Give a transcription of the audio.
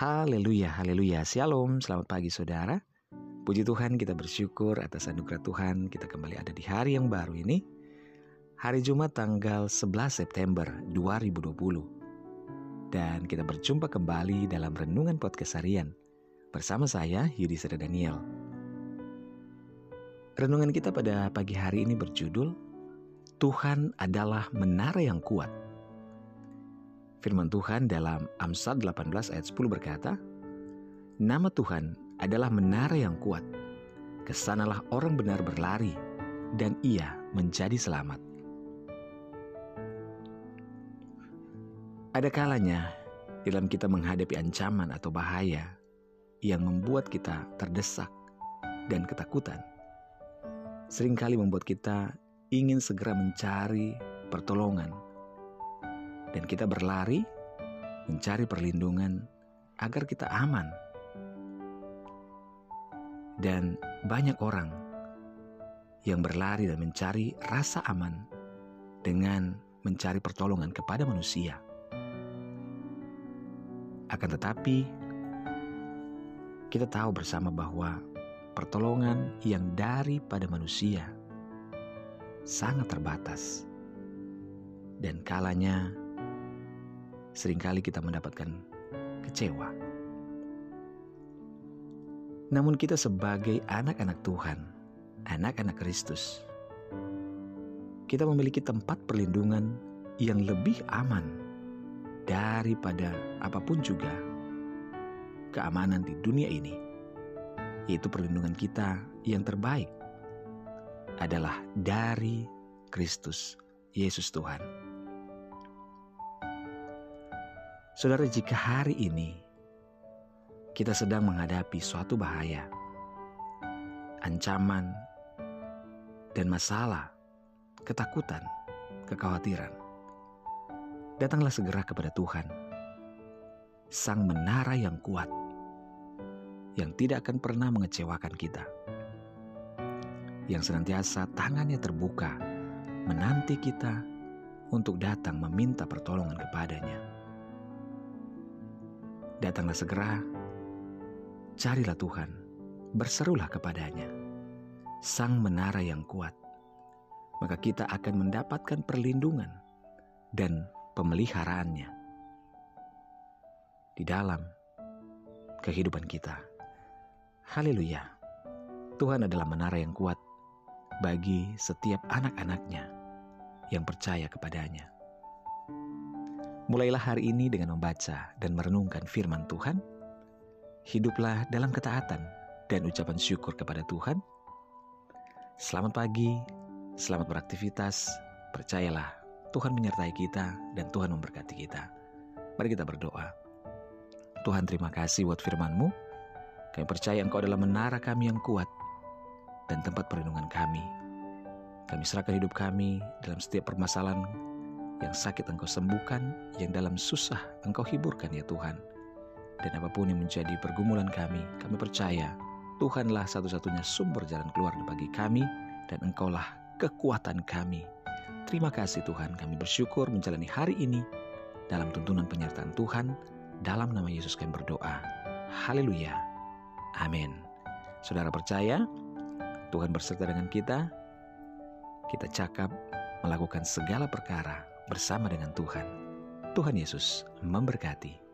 Haleluya, haleluya. Shalom, selamat pagi saudara. Puji Tuhan kita bersyukur atas anugerah Tuhan kita kembali ada di hari yang baru ini. Hari Jumat tanggal 11 September 2020. Dan kita berjumpa kembali dalam Renungan Podcast Harian. Bersama saya, Yudi Seda Daniel. Renungan kita pada pagi hari ini berjudul Tuhan adalah menara yang kuat. Firman Tuhan dalam Amsal 18 ayat 10 berkata, Nama Tuhan adalah menara yang kuat. Ke sanalah orang benar berlari, dan ia menjadi selamat. Ada kalanya dalam kita menghadapi ancaman atau bahaya yang membuat kita terdesak dan ketakutan. Seringkali membuat kita ingin segera mencari pertolongan dan kita berlari mencari perlindungan agar kita aman. Dan banyak orang yang berlari dan mencari rasa aman dengan mencari pertolongan kepada manusia. Akan tetapi, kita tahu bersama bahwa pertolongan yang daripada manusia sangat terbatas, dan kalanya sering kali kita mendapatkan kecewa. Namun kita sebagai anak-anak Tuhan, anak-anak Kristus, kita memiliki tempat perlindungan yang lebih aman daripada apa pun juga keamanan di dunia ini, yaitu perlindungan kita yang terbaik adalah dari Kristus Yesus Tuhan. Saudara, jika hari ini kita sedang menghadapi suatu bahaya, ancaman, dan masalah, ketakutan, kekhawatiran, datanglah segera kepada Tuhan, Sang Menara yang kuat, yang tidak akan pernah mengecewakan kita, yang senantiasa tangannya terbuka, menanti kita untuk datang meminta pertolongan kepadanya Datanglah segera, carilah Tuhan, berserulah kepadanya, Sang Menara yang kuat, maka kita akan mendapatkan perlindungan dan pemeliharaannya di dalam kehidupan kita. Haleluya! Tuhan adalah menara yang kuat bagi setiap anak-anaknya yang percaya kepadanya. Mulailah hari ini dengan membaca dan merenungkan firman Tuhan. Hiduplah dalam ketaatan dan ucapan syukur kepada Tuhan. Selamat pagi, selamat beraktivitas. Percayalah, Tuhan menyertai kita dan Tuhan memberkati kita. Mari kita berdoa. Tuhan terima kasih buat firman-Mu. Kami percaya Engkau adalah menara kami yang kuat dan tempat perlindungan kami. Kami serahkan hidup kami dalam setiap permasalahan yang sakit Engkau sembuhkan, yang dalam susah Engkau hiburkan ya Tuhan. Dan apa pun yang menjadi pergumulan kami, kami percaya Tuhanlah satu-satunya sumber jalan keluar bagi kami dan Engkaulah kekuatan kami. Terima kasih Tuhan, kami bersyukur menjalani hari ini dalam tuntunan penyertaan Tuhan. Dalam nama Yesus kami berdoa. Haleluya. Amin. Saudara percaya, Tuhan berserta dengan kita. Kita cakap melakukan segala perkara bersama dengan Tuhan. Tuhan Yesus memberkati.